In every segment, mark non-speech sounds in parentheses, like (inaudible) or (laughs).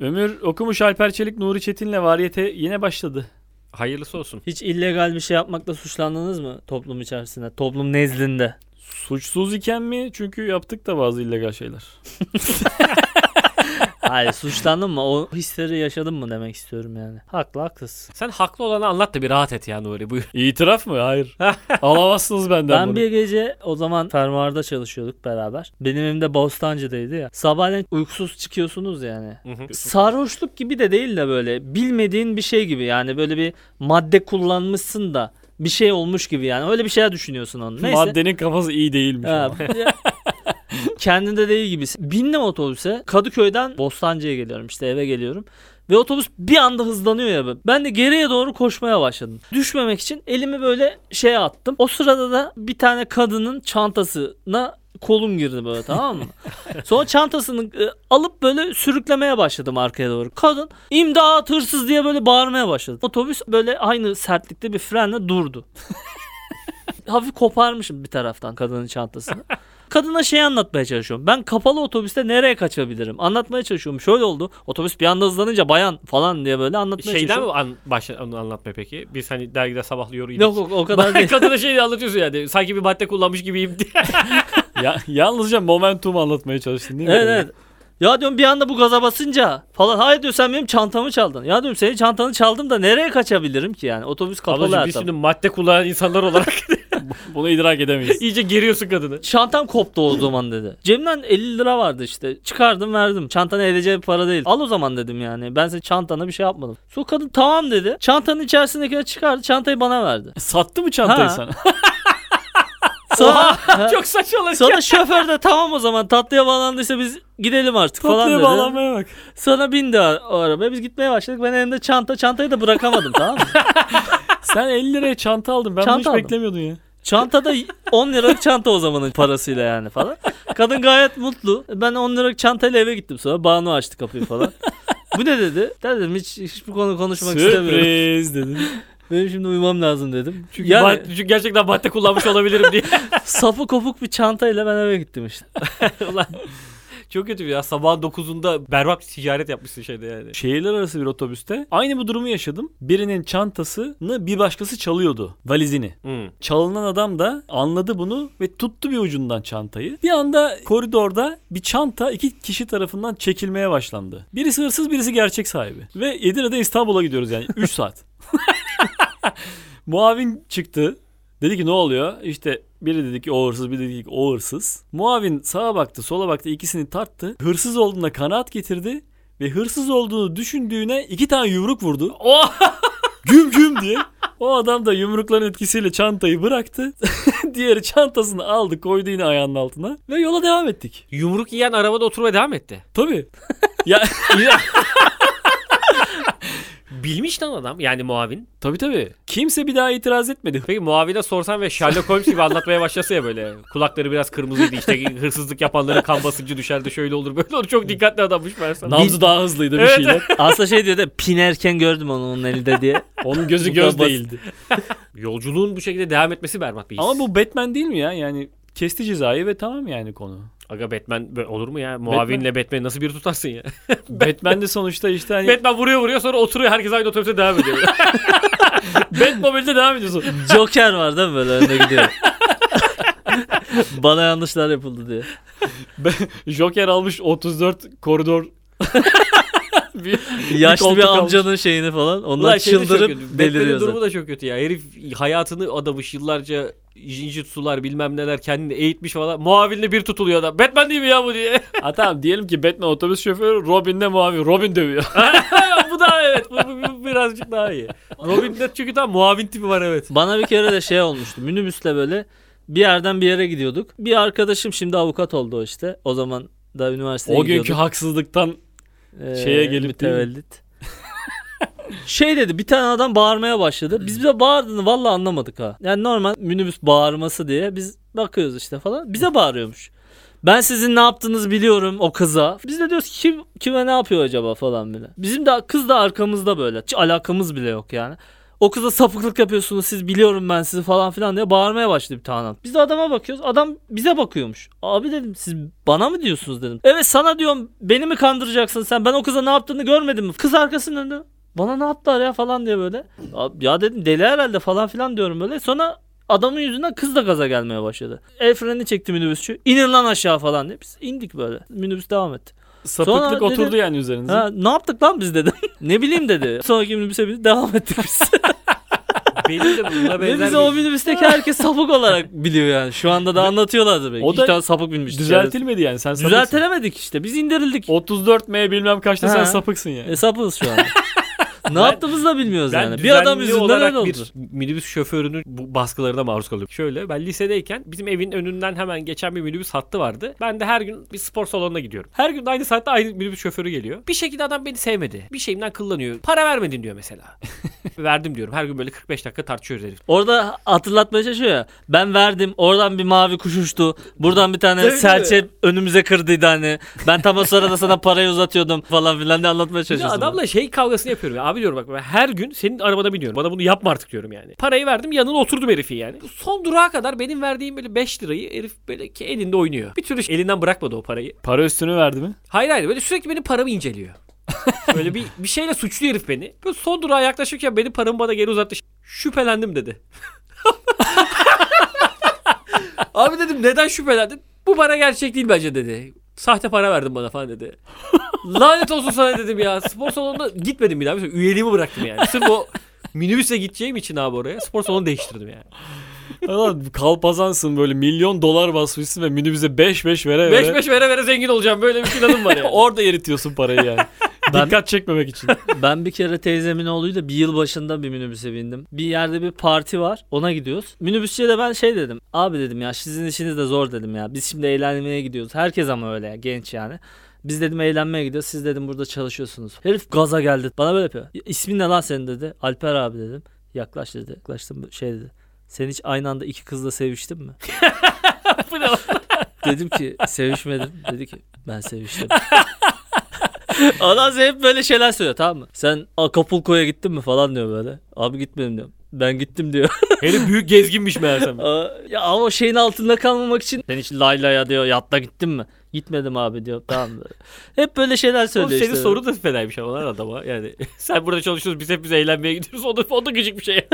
Ömür okumuş Alper Çelik Nuri Çetin'le variyete yine başladı. Hayırlısı olsun. Hiç illegal bir şey yapmakla suçlandınız mı toplum içerisinde? Toplum nezdinde. Suçsuz iken mi? Çünkü yaptık da bazı illegal şeyler. (laughs) Hayır suçlandın mı? O hisleri yaşadın mı demek istiyorum yani. Haklı haklısın. Sen haklı olanı anlat da bir rahat et ya Nuri. Buyur. İtiraf mı? Hayır. (laughs) Alamazsınız benden Ben bunu. bir gece o zaman fermuarda çalışıyorduk beraber. Benim evim de Bostancı'daydı ya. Sabahleyin uykusuz çıkıyorsunuz yani. Sarhoşluk gibi de değil de böyle bilmediğin bir şey gibi yani böyle bir madde kullanmışsın da bir şey olmuş gibi yani öyle bir şeyler düşünüyorsun onu. Neyse. Maddenin kafası iyi değilmiş. Ha, ama. (laughs) (laughs) kendinde değil gibisin. Bindim otobüse. Kadıköy'den Bostancı'ya geliyorum işte eve geliyorum. Ve otobüs bir anda hızlanıyor ya. Ben de geriye doğru koşmaya başladım. Düşmemek için elimi böyle şeye attım. O sırada da bir tane kadının çantasına kolum girdi böyle tamam mı? (laughs) Sonra çantasını e, alıp böyle sürüklemeye başladım arkaya doğru. Kadın imdat hırsız diye böyle bağırmaya başladı. Otobüs böyle aynı sertlikte bir frenle durdu. (laughs) Hafif koparmışım bir taraftan kadının çantasını. Kadına şey anlatmaya çalışıyorum. Ben kapalı otobüste nereye kaçabilirim? Anlatmaya çalışıyorum. Şöyle oldu. Otobüs bir anda hızlanınca bayan falan diye böyle anlatmaya Şeyden mi çalışıyorum. an, başla, onu anlatma peki? Biz hani dergide sabahlıyor idik. Yok yok o kadar (laughs) değil. Kadına şey anlatıyorsun yani. Sanki bir madde kullanmış gibiyim diye. (laughs) ya, yalnızca momentum anlatmaya çalıştın değil mi? Evet evet. Ya diyorum bir anda bu gaza basınca falan. Hayır diyor sen benim çantamı çaldın. Ya diyorum senin çantanı çaldım da nereye kaçabilirim ki yani? Otobüs kapalı Ablacığım her biz taraf. şimdi madde kullanan insanlar olarak (laughs) (laughs) Bunu idrak edemeyiz. iyice geriyorsun kadını. Çantam koptu o zaman dedi. Cebimden 50 lira vardı işte. Çıkardım verdim. Çantana edeceği para değil. Al o zaman dedim yani. Ben senin çantana bir şey yapmadım. Sonra kadın tamam dedi. Çantanın içerisindekileri çıkardı. Çantayı bana verdi. Sattı mı çantayı Ha. sana? (laughs) Sonra, Çok saçmalık. sonra şoför de tamam o zaman tatlıya bağlandıysa biz gidelim artık falan Tatlıya dedi. bağlanmaya bak. Sonra bindi o o arabaya biz gitmeye başladık. Ben elimde çanta. Çantayı da bırakamadım tamam mı? (laughs) Sen 50 liraya çanta aldın. Ben bunu Çanta hiç aldım. beklemiyordun ya. Çantada 10 liralık çanta o zamanın parasıyla yani falan. Kadın gayet mutlu. Ben 10 liralık çantayla eve gittim sonra. Banu açtı kapıyı falan. Bu ne dedi? Dedim hiç, hiç bu konu konuşmak istemiyorum. Sürpriz dedim. Benim şimdi uyumam lazım dedim. Çünkü, yani mad- çünkü gerçekten madde kullanmış olabilirim diye. (laughs) sapı kopuk bir çantayla ben eve gittim işte. (laughs) Ulan, Çok kötü ya. Sabahın 9'unda berbat bir ticaret yapmışsın şeyde yani. Şehirler arası bir otobüste aynı bu durumu yaşadım. Birinin çantasını bir başkası çalıyordu. Valizini. Hmm. Çalınan adam da anladı bunu ve tuttu bir ucundan çantayı. Bir anda koridorda bir çanta iki kişi tarafından çekilmeye başlandı. Birisi hırsız birisi gerçek sahibi. Ve Edirne'de İstanbul'a gidiyoruz yani 3 saat. (laughs) Muavin çıktı. Dedi ki ne oluyor? İşte biri dedi ki o hırsız, biri dedi ki o hırsız. Muavin sağa baktı, sola baktı, ikisini tarttı. Hırsız olduğuna kanaat getirdi ve hırsız olduğunu düşündüğüne iki tane yumruk vurdu. (laughs) Oh! Güm güm diye. O adam da yumrukların etkisiyle çantayı bıraktı. (laughs) Diğeri çantasını aldı koydu yine ayağının altına. Ve yola devam ettik. Yumruk yiyen arabada oturmaya devam etti. Tabii. (laughs) ya Bilmiş lan adam yani muavin. tabii tabii. Kimse bir daha itiraz etmedi. Peki muavine sorsan ve Sherlock Holmes gibi anlatmaya başlasa ya böyle. Kulakları biraz kırmızıydı işte hırsızlık yapanlara kan basıncı düşerdi şöyle olur böyle olur. Çok dikkatli adammış ben sana. Nabzı daha hızlıydı bir Evet. şeyler. (laughs) Aslında şey diyor da pinerken gördüm onu onun elinde diye. Onun gözü Bu göz kadar basit. değildi. (laughs) Yolculuğun bu şekilde devam etmesi berbat bir his. Ama bu Batman değil mi ya? Yani kesti cezayı ve tamam yani konu. Aga Batman olur mu ya? Muavinle Batman nasıl bir tutarsın ya? (laughs) Batman de sonuçta işte hani Batman vuruyor vuruyor sonra oturuyor herkes aynı otobüse devam ediyor. (laughs) Batmobile'de devam ediyorsun. (laughs) Joker var değil mi böyle önde gidiyor. Bana yanlışlar yapıldı diye. Joker almış 34 koridor. bir, Yaşlı bir almış. amcanın şeyini falan. Onlar Ulan şey de çıldırıp kötü. Batman'in deliriyor durumu da çok kötü ya. Herif hayatını adamış yıllarca jinjutsular bilmem neler kendini eğitmiş falan. Muavinle bir tutuluyor adam. Batman değil mi ya bu diye. (laughs) Ha tamam diyelim ki Batman otobüs şoförü Robin de muavin. Robin dövüyor. (laughs) bu da evet. Bu, bu- bu birazcık daha iyi. Robin'de çünkü tam muavin tipi var evet. Bana bir kere de şey olmuştu. Minibüsle böyle bir yerden bir yere gidiyorduk. Bir arkadaşım şimdi avukat oldu o işte. O zaman da üniversiteye o günkü gidiyorduk. haksızlıktan Ee, şeye gelip değil mi? Şey dedi bir tane adam bağırmaya başladı. Biz bize bağırdığını vallahi anlamadık ha. Yani normal minibüs bağırması diye biz bakıyoruz işte falan. Bize bağırıyormuş. Ben sizin ne yaptığınızı biliyorum o kıza. Biz de diyoruz ki kim, kime ne yapıyor acaba falan böyle. Bizim de kız da arkamızda böyle. Hiç alakamız bile yok yani. O kıza sapıklık yapıyorsunuz siz biliyorum ben sizi falan filan diye bağırmaya başladı bir tane. adam. Biz de adama bakıyoruz. Adam bize bakıyormuş. Abi dedim siz bana mı diyorsunuz dedim. Evet sana diyorum beni mi kandıracaksın sen? Ben o kıza ne yaptığını görmedim mi? Kız arkasının önünde. Bana ne yaptılar ya falan diye böyle. Ya dedim deli herhalde falan filan diyorum böyle. Sonra adamın yüzünden kız da gaza gelmeye başladı. El freni çekti minibüsçü. İnin lan aşağı falan diye. Biz indik böyle. Minibüs devam etti. Sapıklık Sonra dedi- oturdu yani üzerinize. Ha, ne yaptık lan biz dedim. (laughs) ne bileyim dedi. Sonraki minibüse binip devam ettik biz. (laughs) Benim de bununla Ve benzer bizi o minibüsteki herkes sapık olarak biliyor yani. Şu anda da anlatıyorlardır belki. O İki da tane sapık binmiş. Düzeltilmedi yani sen sapıksın. Düzeltilemedik işte. Biz indirildik. 34 M bilmem kaçta sen sapıksın yani. E sapığız şu anda. (laughs) ne yaptığımızı da bilmiyoruz Ben yani. Bir adam yüzünden öyle oldu. bir minibüs şoförünün bu baskılarına maruz kalıyorum. Şöyle ben lisedeyken bizim evin önünden hemen geçen bir minibüs hattı vardı. Ben de her gün bir spor salonuna gidiyorum. Her gün aynı saatte aynı minibüs şoförü geliyor. Bir şekilde adam beni sevmedi. Bir şeyimden kıllanıyor. Para vermedin diyor mesela. (laughs) Verdim diyorum. Her gün böyle 45 dakika tartışıyoruz herif. Orada hatırlatmaya çalışıyor ya. Ben verdim. Oradan bir mavi kuş uçtu. Buradan bir tane Tabii, serçe önümüze kırdıydı hani. Ben tam o sırada sana parayı uzatıyordum falan filan diye anlatmaya çalışıyorsun. adamla şey kavgasını yapıyorum. Ya. Abi diyorum bak ben her gün senin arabada biniyorum. Bana bunu yapma artık diyorum yani. Parayı verdim yanına oturdum herifin yani. Bu Son durağa kadar benim verdiğim böyle 5 lirayı herif böyle ki elinde oynuyor. Bir türlü elinden bırakmadı o parayı. Para üstünü verdi mi? Hayır hayır böyle sürekli benim paramı inceliyor. (laughs) Böyle bir, bir şeyle suçlu herif beni. Böyle son durağa yaklaşırken benim paramı bana geri uzattı. Şüphelendim dedi. (laughs) Abi dedim neden şüphelendin? Bu para gerçek değil bence dedi. Sahte para verdin bana falan dedi. (laughs) Lanet olsun sana dedim ya. Spor salonuna gitmedim bir daha. Mesela üyeliğimi bıraktım yani. Sırf o minibüse gideceğim için abi oraya spor salonu değiştirdim yani. Ulan kalpazansın böyle milyon dolar basmışsın ve minibüse 5-5 vere vere. 5-5 vere vere zengin olacağım böyle bir planım var yani. (laughs) Orada eritiyorsun parayı yani. (laughs) Ben- Dikkat çekmemek için. (laughs) Ben bir kere teyzemin oğluyla bir yıl başında bir minibüse bindim. Bir yerde bir parti var. Ona gidiyoruz. Minibüsçüye de ben şey dedim. Abi dedim ya sizin işiniz de zor dedim ya. Biz şimdi eğlenmeye gidiyoruz. Herkes ama öyle ya, genç yani. Biz dedim eğlenmeye gidiyoruz. Siz dedim burada çalışıyorsunuz. Herif gaza geldi. Bana böyle yapıyor. "Ya İsmin ne lan senin dedi. Alper abi dedim. Yaklaş dedi. Yaklaştım şey dedi. Sen hiç aynı anda iki kızla seviştin mi? (laughs) Dedim ki sevişmedim. Dedi ki ben seviştim. (laughs) Adam hep böyle şeyler söylüyor tamam mı? Sen Acapulco'ya gittin mi falan diyor böyle. Abi gitmedim diyorum. Ben gittim diyor. (laughs) Herif büyük gezginmiş meğersem. Ya ama o şeyin altında kalmamak için sen hiç Layla'ya diyor yatta gittin mi? Gitmedim abi diyor. Tamam. (laughs) Hep böyle şeyler Oğlum söylüyor senin işte. sorun da fenaymış ama lan adama. Yani sen burada çalışıyorsun biz hep biz eğlenmeye gidiyoruz. O da, o da gıcık bir şey.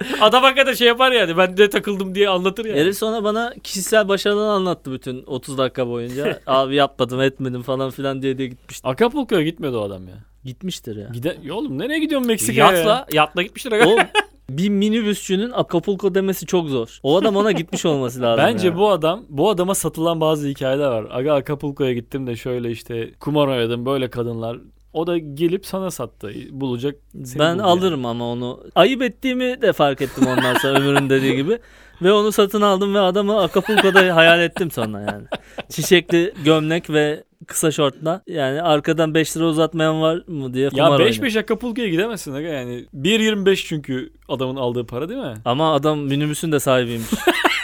(laughs) Adam hakikaten şey yapar yani. Ben de takıldım diye anlatır yani. Herif sonra bana kişisel başarılarını anlattı bütün 30 dakika boyunca. (laughs) Abi yapmadım etmedim falan filan diye diye gitmişti. Acapulco'ya gitmedi o adam ya. Gitmiştir ya. Gide ya oğlum nereye gidiyorsun Meksika'ya? Yatla, yatla gitmiştir. O (laughs) bir minibüsçünün Acapulco demesi çok zor. O adam ona gitmiş olması lazım. Bence yani. bu adam bu adama satılan bazı hikayeler var. Aga Acapulco'ya gittim de şöyle işte kumar oynadım böyle kadınlar. O da gelip sana sattı. Bulacak. ben buldu alırım ama onu. Ayıp ettiğimi de fark ettim ondan sonra Ömür'ün dediği gibi. Ve onu satın aldım ve adamı Acapulco'da hayal ettim sonra yani. Çiçekli gömlek ve kısa şortla. Yani arkadan 5 lira uzatmayan var mı diye Ya kumar 5 oynadı. 5 Acapulco'ya gidemezsin aga yani. 1.25 çünkü adamın aldığı para değil mi? Ama adam minibüsün de sahibiymiş.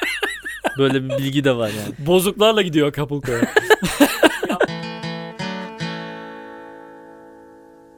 (laughs) Böyle bir bilgi de var yani. Bozuklarla gidiyor Acapulco'ya. (laughs)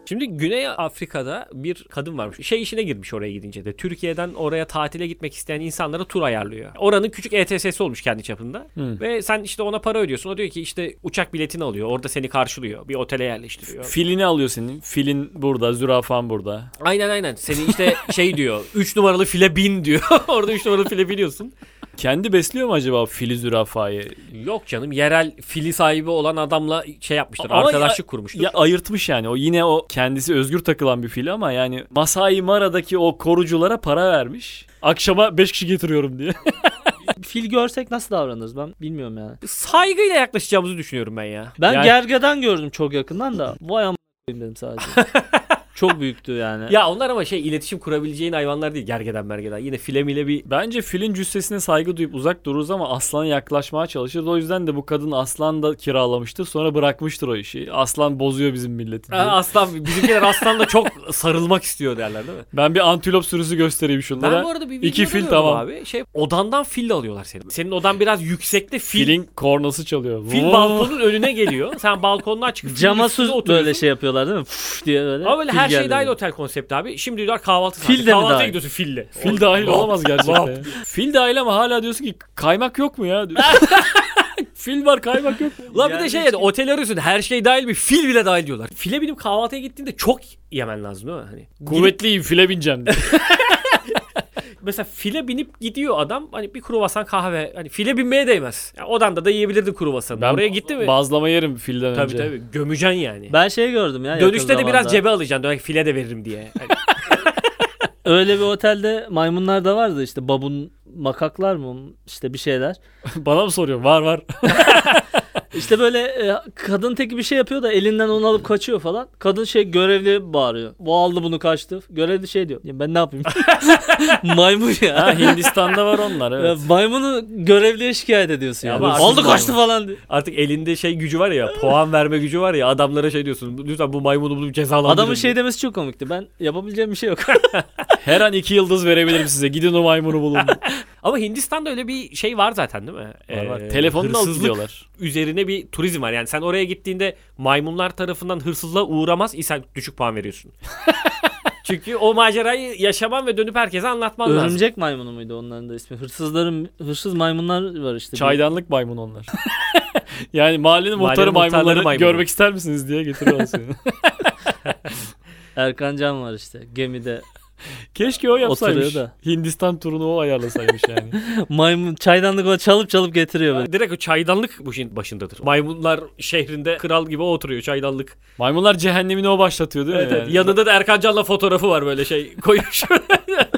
Şimdi Güney Afrika'da bir kadın varmış. Şey işine girmiş oraya gidince de. Türkiye'den oraya tatile gitmek isteyen insanlara tur ayarlıyor. Oranın küçük ETS'si olmuş kendi çapında. Hı. Ve sen işte ona para ödüyorsun. O diyor ki işte uçak biletini alıyor. Orada seni karşılıyor. Bir otele yerleştiriyor. Filini alıyor senin. Filin burada, zürafan burada. Aynen aynen. Seni işte şey diyor. (laughs) 3 numaralı file bin diyor. (laughs) Orada 3 numaralı file biniyorsun. Kendi besliyor mu acaba fili zürafayı? Yok canım yerel fili sahibi olan adamla şey yapmıştır. Ama arkadaşlık kurmuştur. Ya ayırtmış yani. O yine o kendisi özgür takılan bir fil ama yani Masai Mara'daki o koruculara para vermiş. Akşama 5 kişi getiriyorum diye. (laughs) Fil görsek nasıl davranırız ben bilmiyorum yani. Saygıyla yaklaşacağımızı düşünüyorum ben ya. Ben Yani- gergedan gördüm çok yakından da. Vay amına koyayım dedim sadece. (laughs) çok büyüktü yani. (laughs) Ya onlar ama şey iletişim kurabileceğin hayvanlar değil. Gergeden mergeden. Yine file mile bir Bence filin cüssesine saygı duyup uzak dururuz ama aslana yaklaşmaya çalışırız. O yüzden de bu kadın aslan da kiralamıştır. Sonra bırakmıştır o işi. Aslan bozuyor bizim milleti diye. Aa, aslan bizimkiler aslanla çok sarılmak istiyor derler değil mi? Ben bir antilop sürüsü göstereyim şunlara. Ben bu arada bir İki videoda fil tamam. abi. Şey odandan fil alıyorlar seni. Senin odan biraz yüksekte fil. Filin kornası çalıyor. Fil balkonun önüne geliyor. Sen balkondan çıkıp filin Cama üstüne su oturuyorsun. böyle şey yapıyorlar değil mi? Puf diye böyle. Ama böyle her her şey dahil otel konsepti abi. Şimdi diyorlar kahvaltı Fil saati. de mi Kahvaltıya dahil? gidiyorsun fille. Fil dahil olamaz gerçekten. ya. Fil dahil ama hala diyorsun ki kaymak yok mu ya? (laughs) Fil var kaymak yok mu? Ulan bir de Yani şey yani otel arıyorsun her şey dahil bir fil bile dahil diyorlar. File binip kahvaltıya gittiğinde çok yemen lazım değil mi? Hani Kuvvetliyim file bineceğim diye. (laughs) mesela file binip gidiyor adam hani bir kruvasan kahve hani file binmeye değmez. Yani odanda da yiyebilirdin kruvasanı. Ben Oraya gitti mi? Bazlama yerim filden tabii önce. tabii gömeceksin yani. Ben şey gördüm ya. Dönüşte de biraz cebe alacaksın. Dönek file de veririm diye. (laughs) Hani Öyle bir otelde maymunlar da vardı işte babun makaklar mı işte bir şeyler. (laughs) Bana mı soruyorsun? Var var. (laughs) İşte böyle e, kadın teki bir şey yapıyor da elinden onu alıp kaçıyor falan. Kadın şey görevli bağırıyor. Bu aldı bunu kaçtı. Görevli şey diyor. Ya ben ne yapayım? (laughs) Maymun ya. ha, Hindistan'da var onlar Ya evet. maymunu görevliye şikayet ediyorsun Ya ya. ama Aldı kaçtı falan diye. artık elinde şey gücü var ya puan verme gücü var ya adamlara şey diyorsun. Lütfen bu maymunu bulup cezalandırın. Adamın şey demesi çok komikti. Ben yapabileceğim bir şey yok. (laughs) Her an iki yıldız verebilirim size. Gidin o maymunu bulun. (laughs) Ama Hindistan'da öyle bir şey var zaten değil mi? Var, var. Ee, Telefonunu da alıp hırsızlık gidiyorlar. üzerine bir turizm var. Yani sen oraya gittiğinde maymunlar tarafından hırsızlığa uğramaz isen düşük puan veriyorsun. (laughs) Çünkü o macerayı yaşaman ve dönüp herkese anlatman lazım. Örümcek maymunu muydu onların da ismi? Hırsızların hırsız maymunlar var işte. Çaydanlık maymun onlar. (laughs) yani mahallenin muhtarı muhtarları maymunları maymunu. görmek ister misiniz diye getiriyorlar seni. Erkan Can var işte gemide. (laughs) Keşke o yapsaymış. Oturuyor da. Hindistan turunu o ayarlasaymış yani. (laughs) Maymun çaydanlık o çalıp çalıp getiriyor böyle. Direkt o çaydanlık bu işin başındadır. Maymunlar şehrinde kral gibi o oturuyor çaydanlık. Maymunlar cehennemini o başlatıyor değil mi? Evet, evet. yani? Yanında da Erkan Can'la fotoğrafı var böyle şey (laughs) koymuş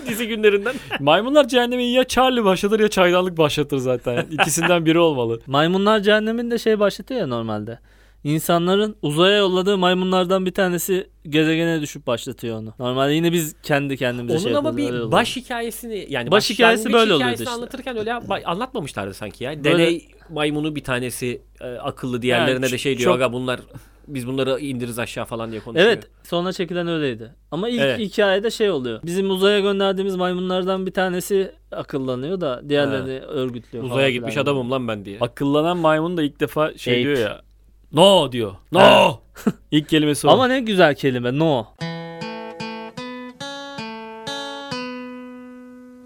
dizi günlerinden. Maymunlar cehennemi ya Charlie başlatır ya çaydanlık başlatır zaten. İkisinden biri olmalı. Maymunlar cehenneminde şey başlatıyor ya normalde. İnsanların uzaya yolladığı maymunlardan bir tanesi gezegene düşüp başlatıyor onu. Normalde yine biz kendi kendimize Onun şey ama yapıyoruz, bir baş hikayesini yani Baş hikayesi böyle oluyordu işte. anlatırken öyle (laughs) anlatmamışlardı sanki ya. Böyle- Deney maymunu bir tanesi e, akıllı diğerlerine Yani de şey çok- diyor aga bunlar biz bunları indiririz aşağı falan diye konuşuyor. Evet sonra çekilen öyleydi. Ama ilk Evet. hikayede şey oluyor. Bizim uzaya gönderdiğimiz maymunlardan bir tanesi akıllanıyor da diğerlerini örgütlüyor. falan Uzaya gitmiş adamım lan ben diye. Akıllanan maymun da ilk defa şey Ape. diyor ya. No diyor. No. (laughs) İlk kelimesi o. Ama ne güzel kelime no.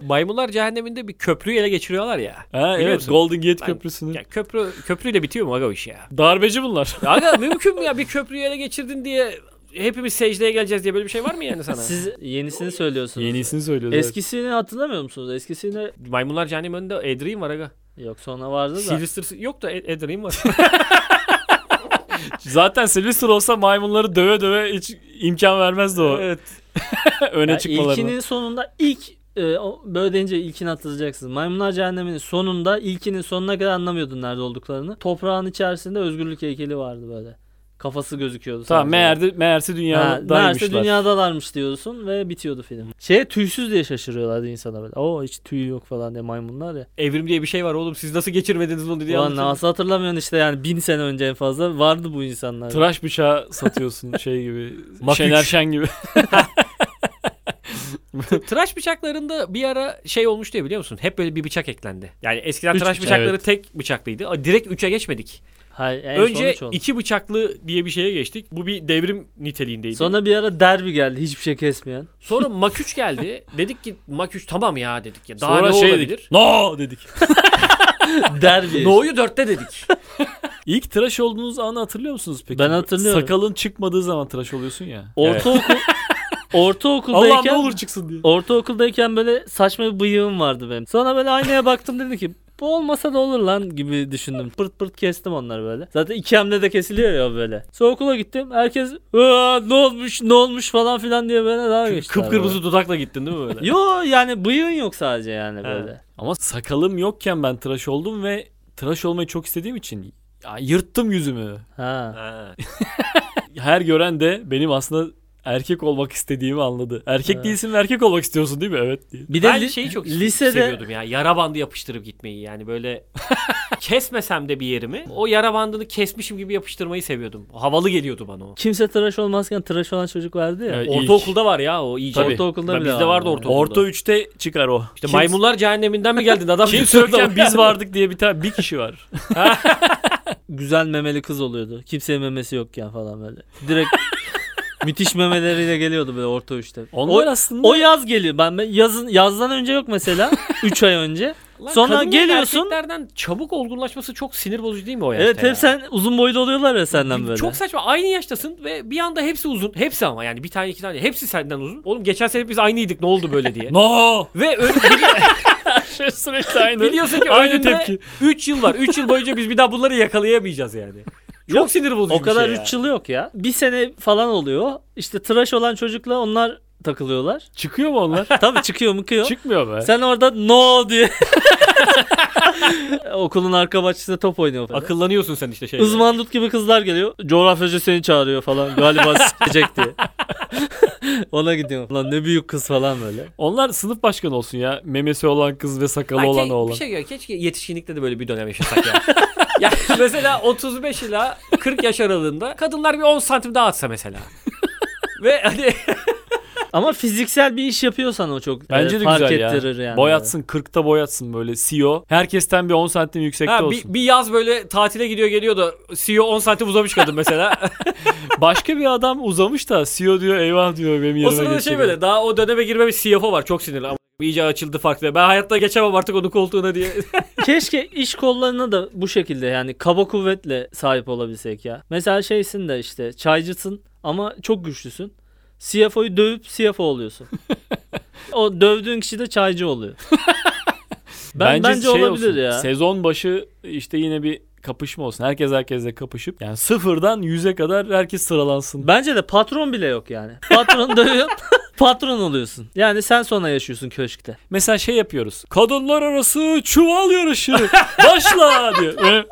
Maymunlar cehenneminde bir köprüyü ele geçiriyorlar ya. ha, Biliyor evet musun? Golden Gate Ben- Köprüsü'nü. Ya köprü köprüyle bitiyor mu aga o iş ya? Darbeci bunlar. Ya Aga (laughs) mümkün mü ya bir köprüyü ele geçirdin diye hepimiz secdeye geleceğiz diye böyle bir şey var mı yani sana? Siz yenisini söylüyorsunuz. Yenisini söylüyoruz. evet. Eskisini hatırlamıyor musunuz? Eskisini Maymunlar cehennemi önünde Edream var aga. yok sonra vardı da. Sylvester yok da Edream var. (laughs) Zaten Sylvester olsa maymunları döve döve hiç imkan vermezdi o evet. (laughs) öne Ya çıkmalarına. ilkinin sonunda ilk e, böyle deyince ilkini hatırlayacaksınız. Maymunlar Cehennemi'nin sonunda ilkinin sonuna kadar anlamıyordun nerede olduklarını. Toprağın içerisinde özgürlük heykeli vardı böyle. Kafası gözüküyordu. Tamam meğerde, meğerse Ha, dünyadaymışlar. meğerse dünyadalarmış diyorsun ve bitiyordu film. Şeye tüysüz diye şaşırıyorlardı insana böyle. Oo hiç tüy yok falan diye maymunlar ya. Evrim diye bir şey var oğlum siz nasıl geçirmediniz bunu diye Ulan nasıl hatırlamıyorsun işte yani bin sene önce en fazla vardı bu insanlar. Tıraş bıçağı satıyorsun (laughs) şey gibi. Şener. Şen gibi. (laughs) Tıraş bıçaklarında bir ara şey olmuş diye biliyor musun? Hep böyle bir bıçak eklendi. Yani eskiden Üç tıraş bıçak. bıçakları Evet. tek bıçaklıydı. Direkt 3'e geçmedik. Hayır, en Önce sonuç oldu. iki bıçaklı diye bir şeye geçtik. Bu bir devrim niteliğindeydi. Sonra, bir ara derbi geldi hiçbir şey kesmeyen. Sonra Mak 3 geldi. (laughs) dedik ki Mak 3 tamam ya dedik ya. Daha Sonra ne şey olabilir? dedik. No dedik. (laughs) derbi. No'yu 4'te dedik. (laughs) İlk tıraş olduğunuz anı hatırlıyor musunuz peki? Ben hatırlıyorum. Sakalın çıkmadığı zaman tıraş oluyorsun ya. Ortaokul Allah ortaokuldayken ne olur çıksın diye. ortaokuldayken böyle saçma bir bıyığım vardı benim. Sonra böyle aynaya baktım dedim ki bu olmasa da olur lan gibi düşündüm. Pırt pırt kestim onları böyle. Zaten iki hamle de kesiliyor ya böyle. Sonra okula gittim. Herkes "Aa, ne olmuş ne olmuş falan filan diye böyle daha geçti. Kıpkırmızı dudakla gittin değil mi böyle? (laughs) Yo yani bıyığın yok sadece yani böyle. Ama sakalım yokken ben tıraş oldum ve tıraş olmayı çok istediğim için ya yırttım yüzümü. Ha. Ha. (laughs) Her gören de benim aslında erkek olmak istediğimi anladı. Erkek Evet. değilsin ve erkek olmak istiyorsun değil mi? Evet diye. Bir de ben li- şeyi çok lisede seviyordum ya. Yara bandı yapıştırıp gitmeyi yani böyle (laughs) kesmesem de bir yerimi o yara bandını kesmişim gibi yapıştırmayı seviyordum. Havalı geliyordu bana o. kimse tıraş olmazken tıraş olan çocuk vardı ya. Evet. İlk. Ortaokulda var ya o iyice. Tabii. Ortaokulda Ben- bile bizde vardı ortaokulda. Orta 3'te çıkar o. İşte Kim- maymunlar cehenneminden mi geldin adam? Kim söyleken biz vardık diye bir tane bir kişi var. (laughs) Güzel memeli kız oluyordu. Kimseye memesi yokken falan böyle. Direkt Müthiş memeleriyle geliyordu böyle orta üçte. Onlar o, aslında o yaz geliyor. Ben, ben yazın yazdan önce yok mesela. (laughs) 3 ay önce. Lan Sonra kadınların geliyorsun- Erkeklerden çabuk olgunlaşması çok sinir bozucu değil mi o yaşta Evet ya? hep sen uzun boylu oluyorlar ya senden böyle. Çok saçma. Aynı yaştasın ve bir anda hepsi uzun. Hepsi ama yani bir tane iki tane. Hepsi senden uzun. Oğlum geçen sene biz aynıydık ne oldu böyle diye. (laughs) no ve öyle (laughs) şey sürekli aynı. biliyorsun ki Aynı önünde tepki. 3 yıl var. 3 yıl boyunca biz bir daha bunları yakalayamayacağız yani. Çok Yok, sinir bozucu o kadar bir şey 3 ya. yıl yok ya. Bir sene falan oluyor. İşte tıraş olan çocukla onlar takılıyorlar. Çıkıyor mu onlar? (laughs) Tabii çıkıyor mıkıyor. Çıkmıyor be. Sen orada no diye. (laughs) Okulun arka bahçesinde top oynuyor falan. Akıllanıyorsun sen işte şey. Izmandut gibi kızlar geliyor. Coğrafyacı seni çağırıyor falan. Galiba (laughs) s**ecek diye. Ona gidiyor. Lan ne büyük kız falan böyle. Onlar sınıf başkanı olsun ya. Memesi olan kız ve sakalı Ha, olan oğlan. Bir şey gör. Keşke yetişkinlikte de böyle bir dönem yaşasak ya. Ya (laughs) mesela 35 ila 40 yaş aralığında kadınlar bir 10 santim daha atsa mesela. Ve hani (laughs) Ama fiziksel bir iş yapıyorsan o çok Bence e, de fark güzel ya. ettirir yani. Boyatsın 40'ta boyatsın böyle CEO. Herkesten bir 10 santim yüksekte ha, bir, olsun. bir yaz böyle tatile gidiyor geliyor da CEO 10 santim uzamış kadın mesela. (laughs) Başka bir adam uzamış da CEO diyor eyvah diyor benim yerime o sırada şey geçecek. böyle daha o döneme girmemiş CFO var çok sinirli ama iyice açıldı farklı. Ben hayatta geçemem artık onun koltuğuna diye. Keşke iş kollarına da bu şekilde yani kaba kuvvetle sahip olabilsek ya. Mesela şeysin de işte çaycısın ama çok güçlüsün. CFO'yu dövüp CFO oluyorsun. (laughs) o dövdüğün kişi de çaycı oluyor. (laughs) Ben, bence, şey olabilir olsun, ya. Sezon başı işte yine bir kapışma olsun. Herkes herkesle kapışıp yani sıfırdan yüze kadar herkes sıralansın. Bence de patron bile yok yani. Patron dövüyor. (laughs) patron oluyorsun. Yani sen sonra yaşıyorsun köşkte. Mesela şey yapıyoruz. Kadınlar arası çuval yarışı. Başla diyor. (laughs)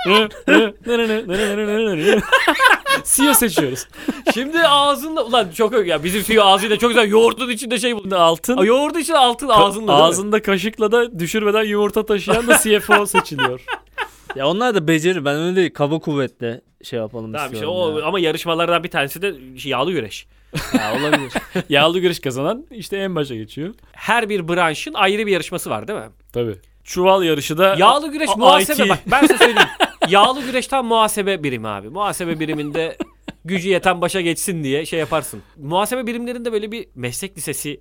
CEO seçiyoruz. Şimdi ağzında ulan çok yok ya bizim CEO ağzıyla çok güzel yoğurdun içinde şey buldu. Altın Aa, Yoğurdun içinde altın ağzında değil mi? ağzında kaşıkla da düşürmeden yumurta taşıyan da CFO seçiliyor. (laughs) Ya onlar da beceri. Ben öyle değil. Kaba kuvvetle şey yapalım Tamam işte istiyorum. o ya. ama yarışmalardan bir tanesi de şey, yağlı güreş. (laughs) Ya olabilir. (laughs) Yağlı güreş kazanan işte en başa geçiyor. Her bir branşın ayrı bir yarışması var değil mi? Tabii. Çuval yarışı da Yağlı güreş A- muhasebe IT. bak ben size söyleyeyim. (laughs) Yağlı güreş tam muhasebe birimi abi. Muhasebe biriminde gücü yeten başa geçsin diye şey yaparsın. Muhasebe birimlerinde böyle bir meslek lisesi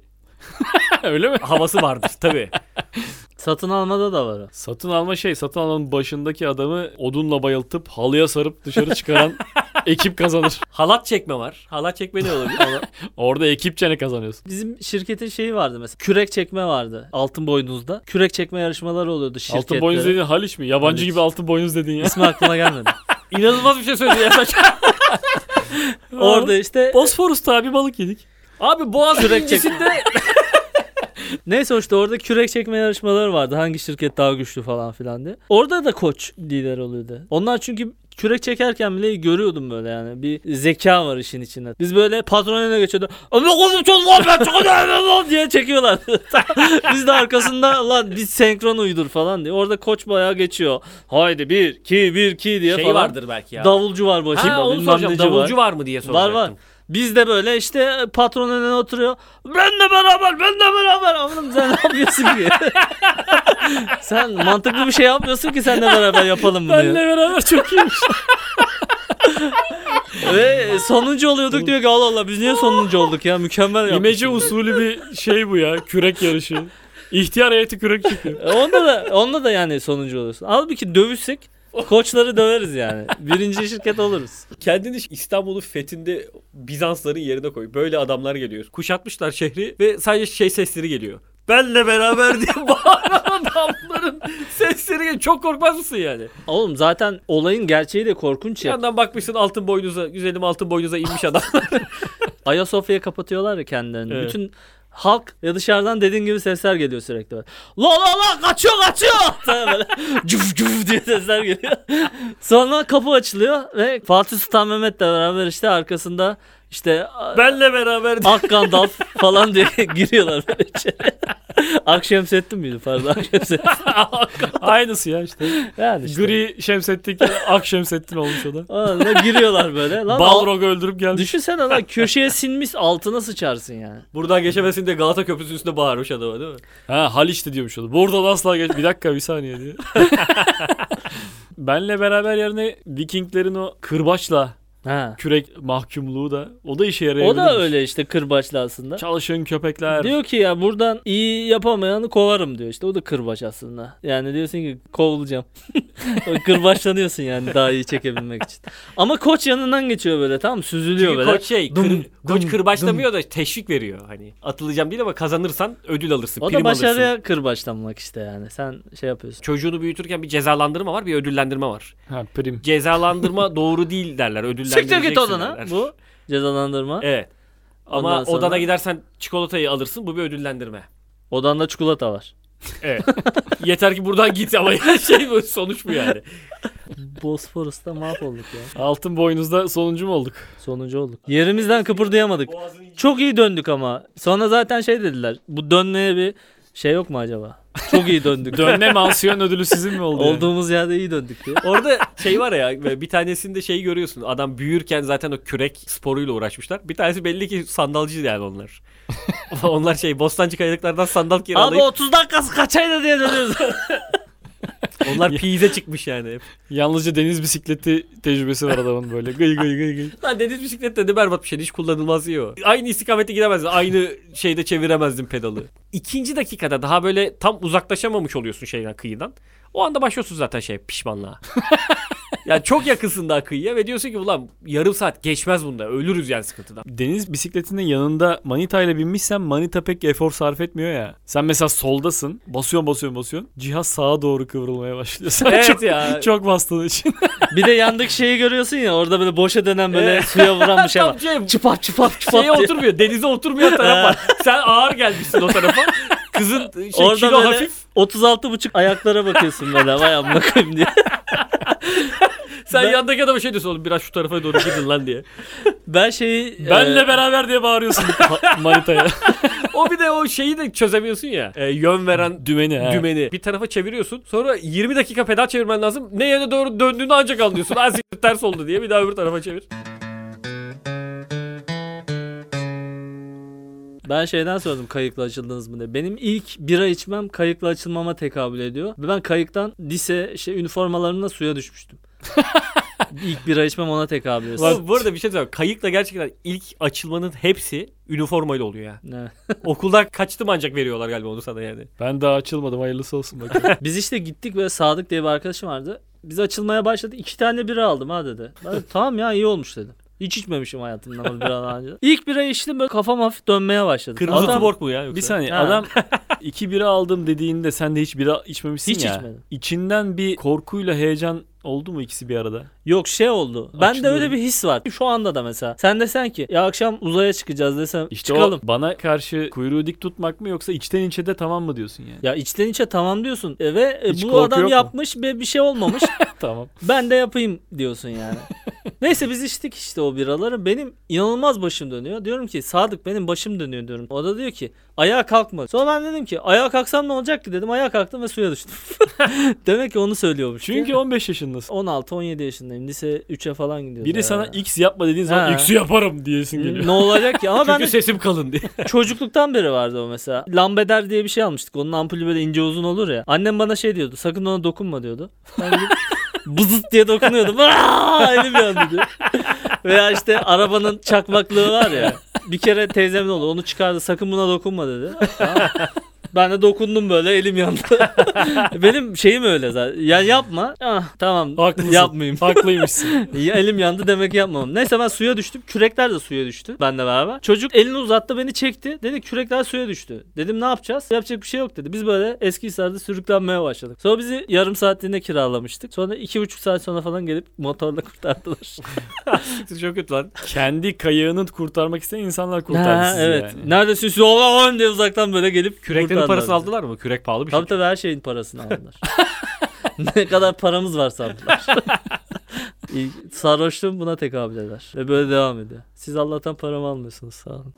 öyle mi? havası vardır tabii. Satın almada da var o. Satın alma şey satın almanın başındaki adamı odunla bayıltıp halıya sarıp dışarı çıkaran (laughs) ekip kazanır. Halat çekme var. Halat çekme ne olabilir? (laughs) Orada ekipçe ne kazanıyorsun? Bizim şirketin şeyi vardı mesela. Kürek çekme vardı. Altın boynuzda. Kürek çekme yarışmaları oluyordu şirketlere. Altın boynuz dediğin Haliç mi? Yabancı Haliç. gibi altın boynuz dedin ya. İsmi aklıma gelmedi. (laughs) İnanılmaz bir şey söyledi ya. Orada işte Bosforus'ta bir balık yedik. Abi Boğaz Kürek birincisiinde (laughs) neyse işte orada kürek çekme yarışmaları vardı. Hangi şirket daha güçlü falan filan diye. Orada da koç lider oluyordu. Onlar çünkü kürek çekerken bile görüyordum böyle yani. Bir zeka var işin içinde. Biz böyle patron önüne geçiyordu. Ama kızım çok lan ben çok (laughs) diye çekiyorlar. (laughs) biz de arkasında lan biz senkron uydur falan diye. Orada koç bayağı geçiyor. Haydi bir, iki, bir, iki diye şey falan. vardır belki ya. Davulcu var başında. ha onu bilmem soracağım. Davulcu var. var mı diye Var soracaktım. var. Biz de böyle işte patron önüne oturuyor. Benle beraber, benle beraber. Oğlum sen ne yapıyorsun ki? (laughs) sen mantıklı bir şey yapmıyorsun ki seninle beraber yapalım bunu. Benle beraber çok iyiymiş. (laughs) Ve sonuncu oluyorduk diyor ki Allah Allah biz niye sonuncu olduk ya mükemmel yapmışız. İmece usulü bir şey bu ya. Kürek yarışı. İhtiyar heyeti kürek çıkıyor. E, Onda da onda da yani sonuncu oluyorsun. Halbuki dövüşsek (laughs) koçları döveriz yani. Birinci şirket oluruz. Kendini İstanbul'un fethinde Bizansların yerine koy. Böyle adamlar geliyor. Kuşatmışlar şehri ve sadece şey sesleri geliyor. Benle beraber diye (laughs) bağıran adamların sesleri geliyor. Çok korkmaz mısın yani? Oğlum zaten olayın gerçeği de korkunç Bir ya. yandan bakmışsın altın boynuza, güzelim altın boynuza inmiş adam. (laughs) Ayasofya'ya kapatıyorlar ya kendilerini. Evet. Bütün halk ya dışarıdan dediğin gibi sesler geliyor sürekli. Böyle. La la la kaçıyor kaçıyor. (laughs) Böyle cüf cüf diye sesler geliyor. Sonra kapı açılıyor ve Fatih Sultan Mehmet'le beraber işte arkasında işte Benle beraber. Ak Gandalf (laughs) falan diye giriyorlar böyle içeri. Akşemseddin miydi pardon Akşemseddin. (laughs) Aynısı ya işte. Yani işte. Gri Şemsettin Ak Şemsettin olmuş o da. Onunla giriyorlar böyle. Lan al- Balrog'u öldürüp gelmiş. Düşünsene lan (laughs) köşeye sinmiş altına sıçarsın yani. Buradan geçemesin diye Galata Köprüsü'nün üstünde bağırmış adama değil mi? Ha Haliç'ti diyormuş o da. Buradan asla geç. Bir dakika bir saniye diye. Benle beraber yerine Vikinglerin o kırbaçla Ha. Kürek mahkumluğu da o da işe O yarayabilir. da öyle işte kırbaçlı aslında. Çalışın köpekler. Diyor ki ya buradan iyi yapamayanı kovarım diyor işte o da kırbaç aslında. Yani diyorsun ki kovulacağım. (laughs) Kırbaçlanıyorsun yani daha iyi çekebilmek için. Ama koç yanından geçiyor böyle tamam süzülüyor Çünkü böyle. koç şey, Dum, kır, koç dum, kırbaçlamıyor da teşvik veriyor. Hani atılacağım değil ama kazanırsan ödül alırsın, O da prim alırsın. başarıya kırbaçlanmak işte yani. Sen şey yapıyorsun. Çocuğunu büyütürken bir cezalandırma var, bir ödüllendirme var. Ha prim. Cezalandırma (laughs) doğru değil derler, ödüllendireceksin Siktir git odana. Bu (laughs) cezalandırma. Evet. Ama Ondan sonra- odana gidersen çikolatayı alırsın, bu bir ödüllendirme. Odanda çikolata var. Evet. (laughs) Yeter ki buradan git ama ya (laughs) şey bu sonuç bu yani. Bosporus'ta mahvolduk ya. Altın boynuzda sonuncu mu olduk? Sonuncu olduk. Yerimizden kıpırdayamadık. Çok iyi döndük ama. Sonra zaten şey dediler. Bu dönmeye bir şey yok mu acaba? Çok iyi döndük. Dönme mansiyon ödülü sizin mi oldu? yani? Olduğumuz yerde iyi döndük diye. Orada şey var ya bir tanesinde şeyi görüyorsun. Adam büyürken zaten o kürek sporuyla uğraşmışlar. Bir tanesi belli ki sandalcı yani onlar. (laughs) onlar şey Bostancı kayalıklardan sandal Abi kiralayıp 30 dakikası kaçaydı diye dönüyoruz. (laughs) onlar piyize çıkmış yani. hep. Yalnızca deniz bisikleti tecrübesi var adamın böyle. Gıy gıy gıy gıy. Lan deniz bisiklette de berbat bir şey. Hiç kullanılmaz iyi o. Aynı istikamette gidemezdin. Aynı şeyde çeviremezdin pedalı. İkinci dakikada daha böyle tam uzaklaşamamış oluyorsun şeyden kıyıdan. O anda başlıyorsun zaten şey pişmanlığa. (laughs) yani çok yakınsın daha kıyıya ve diyorsun ki ulan yarım saat geçmez bunda. Ölürüz yani sıkıntıdan. Deniz bisikletinin yanında manita ile binmişsen manita pek efor sarf etmiyor ya. Sen mesela soldasın. Basıyorsun basıyorsun basıyorsun. Cihaz sağa doğru kıvrılmaya başlıyor. Sen Evet çok, ya. çok bastığın için. (laughs) bir de yandaki şeyi görüyorsun ya orada böyle boşa dönen böyle suya vuran bir (laughs) şey var. Tam şey, Çıpap çıpap çıpap şeye diye. oturmuyor. Denize oturmayan taraf var. Sen ağır gelmişsin o tarafa. Kızın şey, Orada kilo böyle hafif. 36 buçuk ayaklara bakıyorsun böyle vay amına koyayım diye. (laughs) Sen Ben- yandaki adama şey diyorsun oğlum biraz şu tarafa doğru gidin lan diye. Ben şeyi Benle e, beraber diye bağırıyorsun (laughs) ma- manitaya. (laughs) O bir de o şeyi de çözemiyorsun ya. E, yön veren Dümeni ha. dümeni bir tarafa çeviriyorsun. Sonra 20 dakika pedal çevirmen lazım. Ne yöne doğru döndüğünü ancak anlıyorsun. Siktir ters oldu diye bir daha öbür tarafa çevir. Ben şeyden sordum kayıkla açıldınız mı diye. Benim ilk bira içmem kayıkla açılmama tekabül ediyor. Ve ben kayıktan lise şey üniformalarımla suya düşmüştüm. (laughs) ilk bira içmem ona tekabül ediyor. Ama bu arada bir şey söyleyeyim. Kayıkla gerçekten ilk açılmanın hepsi üniformayla oluyor ya. Ne? (laughs) Okulda kaçtım ancak veriyorlar galiba onu sana yani. Ben daha açılmadım hayırlısı olsun bakayım. (laughs) Biz işte gittik ve Sadık diye bir arkadaşım vardı. Biz açılmaya başladı. iki tane bira aldım ha dedi. Ben de, tamam ya iyi olmuş dedim. Hiç içmemişim hayatımda o biradan önce. İlk bira içtim böyle kafam hafif dönmeye başladı. Kırmızı Adam tuborg mu ya yoksa? bir saniye Ha. adam (laughs) iki bira aldım dediğinde sen de hiç bira içmemişsin Hiç ya. içmedim. İçinden bir korkuyla heyecan oldu mu ikisi bir arada? Yok şey oldu. Ben de öyle bir his var. Şu anda da mesela. Sen desen ki ya akşam uzaya çıkacağız desem İşte çıkalım. o bana karşı kuyruğu dik tutmak mı yoksa içten içe de tamam mı diyorsun yani? Ya içten içe tamam diyorsun. E ve e, Hiç bu adam mu? yapmış ve bir şey olmamış. (laughs) tamam. ben de yapayım diyorsun yani. (laughs) Neyse biz içtik işte o biraları. Benim inanılmaz başım dönüyor. Diyorum ki Sadık benim başım dönüyor diyorum. O da diyor ki ayağa kalkma. Sonra ben dedim ki ayağa kalksam ne olacak ki dedim. Ayağa kalktım ve suya düştüm. (laughs) Demek ki onu söylüyormuş. Çünkü 15 yaşındasın. 16-17 yaşındayım. Lise 3'e falan gidiyoruz. Biri sana X yapma dediğin zaman Ha. X'i yaparım diyesin geliyor. ne olacak ki? Ama (laughs) ben Çünkü de sesim kalın diye. (laughs) çocukluktan beri vardı o mesela. Lambeder diye bir şey almıştık. Onun ampulü böyle ince uzun olur ya. Annem bana şey diyordu. Sakın ona dokunma diyordu. Ben gidip bızıt diye dokunuyordum. (laughs) Aa, elim yandı diyor. Veya işte arabanın çakmaklığı var ya. Bir kere teyzemin oldu. Onu çıkardı. Sakın buna dokunma dedi. Ben de dokundum böyle elim yandı. (laughs) Benim şeyim öyle zaten. Ya yapma. Ah, tamam Haklısın. yapmayayım. Haklıymışsın. (laughs) Elim yandı demek yapmam. Neyse ben suya düştüm. Kürekler de suya düştü benle beraber. Çocuk elini uzattı beni çekti. Dedi kürekler suya düştü. Dedim ne yapacağız? Yapacak bir şey yok dedi. Biz böyle Eskihisar'da sürüklenmeye başladık. Sonra bizi yarım saatliğine kiralamıştık. Sonra iki buçuk saat sonra falan gelip motorla kurtardılar. (laughs) Çok kötü lan. Kendi kayığını kurtarmak isteyen insanlar kurtardı ha, sizi evet. yani. Neredesin? Oğlan diye uzaktan böyle gelip Küreklerin kurtardılar parasını bizi. aldılar mı? Kürek pahalı bir şey. Tabii tabii her şeyin parasını aldılar. (laughs) ne kadar paramız var sandılar. (laughs) Sarhoşluğum buna tekabül eder. Ve böyle devam ediyor. Siz Allah'tan paramı almıyorsunuz sağ olun.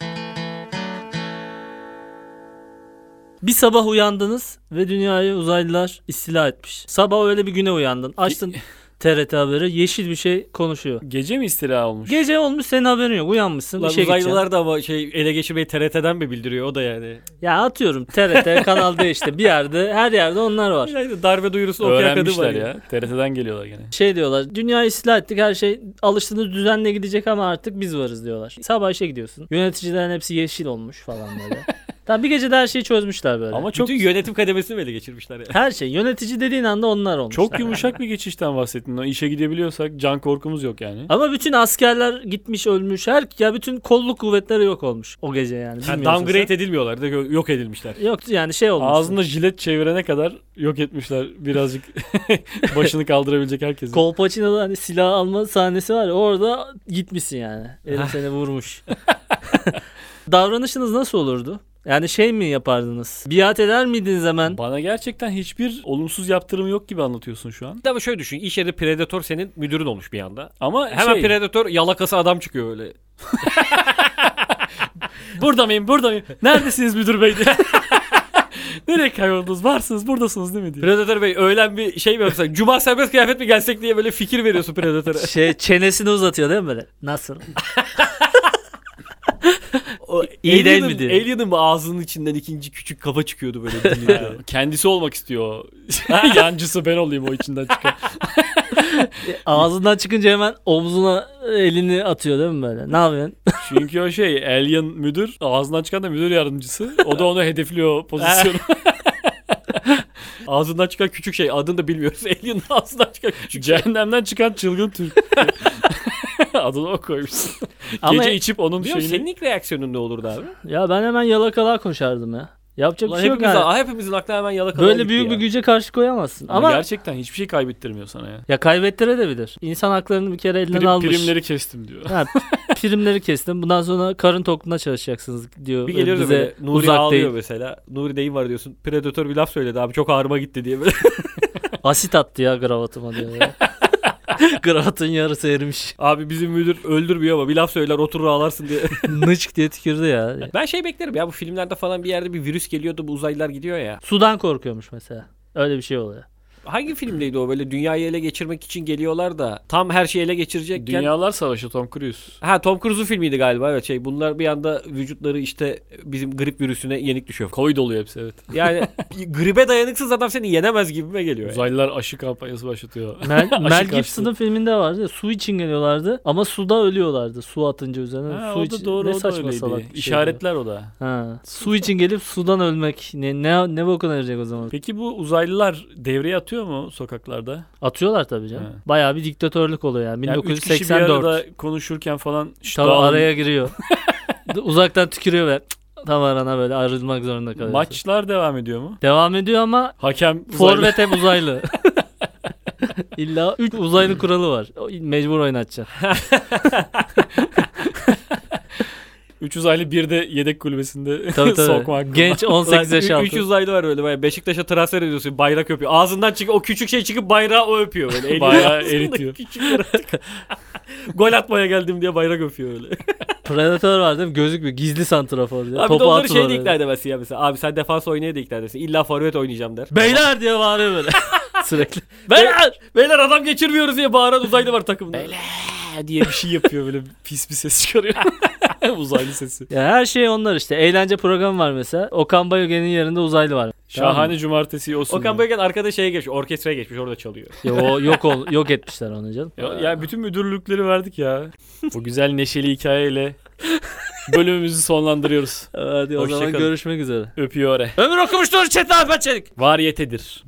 Bir sabah uyandınız ve dünyayı uzaylılar istila etmiş. Sabah öyle bir güne uyandın. Açtın (laughs) TRT haberi yeşil bir şey konuşuyor. Gece mi istila olmuş? Gece olmuş senin haberin yok. Uyanmışsın Lan işe gideceksin. uzaylılar da ama şey ele geçirmeyi TRT'den mi bildiriyor o da yani. Ya atıyorum TRT (laughs) kanalda işte bir yerde her yerde onlar var. Yani darbe duyurusunu okuyan kadın var Öğrenmişler ya. TRT'den geliyorlar gene. Şey diyorlar dünyayı istila ettik her şey alıştığınız düzenle gidecek ama artık biz varız diyorlar. Sabah işe gidiyorsun. Yöneticilerin hepsi yeşil olmuş falan böyle. (laughs) Tamam bir gecede her şeyi çözmüşler böyle. Ama çok Bütün yönetim kademesini ele geçirmişler ya. her şey yönetici dediğin anda onlar olmuş. çok yumuşak bir geçişten bahsettin. O işe gidebiliyorsak can korkumuz yok yani. Ama bütün askerler gitmiş ölmüş. Her ya bütün kolluk kuvvetleri yok olmuş o gece yani. Yani Bilmiyorsun downgrade edilmiyorlar da yok edilmişler. sen. Yok yani şey olmuş. Ağzında jilet çevirene kadar yok etmişler birazcık (laughs) başını kaldırabilecek herkesi. Kolpaçino'da hani silah alma sahnesi var ya orada gitmişsin yani. Elim (laughs) seni vurmuş. (laughs) Davranışınız nasıl olurdu? Yani şey mi yapardınız? Biat eder miydiniz hemen? Bana gerçekten hiçbir olumsuz yaptırım yok gibi anlatıyorsun şu an. Ama şöyle düşün. iş yeri Predator senin müdürün olmuş bir anda. Ama Hemen şey, Predator yalakası adam çıkıyor öyle. (laughs) burada mıyım burada mıyım? Neredesiniz müdür bey diye. (laughs) Nereye kayboldunuz? Varsınız buradasınız değil mi diye. Predator Bey öğlen bir şey mi yapsak? Cuma serbest kıyafet mi gelsek diye böyle fikir veriyorsun Predator'a. Şey çenesini uzatıyor değil mi böyle? Nasıl? (laughs) O İyi değil Alien'ın- mi diyor. Alien'ın ağzının içinden ikinci küçük kafa çıkıyordu böyle (laughs) dilinde. Kendisi olmak istiyor. (laughs) (laughs) Yancısı ben olayım o içinden çıkan. Ağzından çıkınca hemen omzuna elini atıyor değil mi böyle? Ne yapıyorsun? Çünkü o şey Alien müdür ağzından çıkan da müdür yardımcısı. O da onu hedefliyor pozisyonu. Ağzından çıkan küçük şey adını da bilmiyoruz. Alien'ın ağzından çıkan küçük şey. Cehennemden çıkan çılgın Türk. (laughs) Adını o koymuşsun. (laughs) Ama Gece içip onun şeyini... senin ilk reaksiyonun ne olurdu abi? ya ben hemen yalakalığa koşardım ya. Yapacak bir Ulan şey yok hepimiz, yani. hepimizin aklına hemen yalakalı Böyle büyük bir güce karşı koyamazsın. Ama, Ama gerçekten hiçbir şey kaybettirmiyor sana ya. ya kaybettirebilir. İnsan haklarını bir kere elinden Prim, almış. primleri kestim diyor. Ha, primleri kestim. Bundan sonra karın tokluğuna çalışacaksınız diyor. Bir geliyoruz Bize böyle Nuri uzak ağlıyor değil. mesela. Nuri neyin var diyorsun. Predator bir laf söyledi abi çok ağrıma gitti diye böyle. Asit attı ya gravatıma diyor. ya. (laughs) (laughs) Kravatın yarısı erimiş. abi bizim müdür öldürmüyor ama bir laf söyler oturur ağlarsın diye. (laughs) Nıçk diye tükürdü ya. ben şey beklerim ya bu filmlerde falan bir yerde bir virüs geliyordu bu uzaylılar gidiyor ya. Sudan korkuyormuş mesela. Öyle bir şey oluyor. Hangi filmdeydi o böyle dünyayı ele geçirmek için geliyorlar da tam her şeyi ele geçirecekken. Dünyalar Savaşı Tom Cruise. Ha Tom Cruise'un filmiydi galiba evet şey bunlar bir anda vücutları işte bizim grip virüsüne yenik düşüyor. Covid oluyor hepsi evet. Yani (laughs) gribe dayanıksız adam seni yenemez gibime geliyor. yani. Uzaylılar aşı kampanyası başlatıyor. Mel, Mel (laughs) Gibson'ın filminde vardı ya su için geliyorlardı ama suda ölüyorlardı su atınca üzerine. Ha, su o için- da doğru ne o da saçma öyleydi. salak şeydi. İşaretler o da. Ha. Su için gelip sudan ölmek ne ne ne erecek o zaman? Peki bu uzaylılar devreye atıyor mu sokaklarda? Atıyorlar tabii canım. Ha. Bayağı bir diktatörlük oluyor yani. Yani üç kişi bir 1984. arada konuşurken falan "Şşt, Tabii dağılın." araya giriyor. (laughs) Uzaktan tükürüyor ve tam arana böyle ayrılmak zorunda kalıyor. Maçlar devam ediyor mu? Devam ediyor ama Hakem uzaylı. forvet hep uzaylı. (laughs) İlla 3 uzaylı kuralı var. Mecbur oynatacaksın. (laughs) Üç uzaylı bir de yedek kulübesinde Tabii tabii. (laughs) sokma hakkı var. Genç 18 yaş altı. ü- Üç uzaylı var böyle bayağı Beşiktaş'a transfer ediyorsun bayrak öpüyor. Ağzından çıkıp o küçük şey çıkıp bayrağı o öpüyor böyle. Eli Bayrağı eritiyor. (laughs) (laughs) Gol atmaya geldim diye bayrak öpüyor öyle. Predatör var değil mi? Gözükmüyor. Gizli santrafor diyor. Abi de Topu onları atıyorlar şey de öyle. ikna edemezsin ya mesela. Abi sen defans oynaya da ikna edersin. İlla forvet oynayacağım der. Beyler diye bağırıyor böyle. Sürekli. Beyler! Beyler adam geçirmiyoruz diye bağıran uzaylı var takımda. Beyler diye bir şey yapıyor böyle pis bir ses çıkarıyor. (laughs) uzaylı sesi. Ya her şey onlar işte. Eğlence programı var mesela. Okan Bayülgen'in yerinde uzaylı var. Şahane cumartesi olsun. Okan Bayülgen arkada şeye geçmiş. Orkestraya geçmiş orada çalıyor. Yo, yok ol, yok etmişler onu canım. Ya, ya bütün müdürlükleri verdik ya. Bu güzel neşeli hikayeyle (laughs) bölümümüzü sonlandırıyoruz. Hadi o Hoşça zaman kalın. görüşmek üzere. Öpüyor. Ömür okumuştur Çetin Ahmet Çelik. Variyetedir.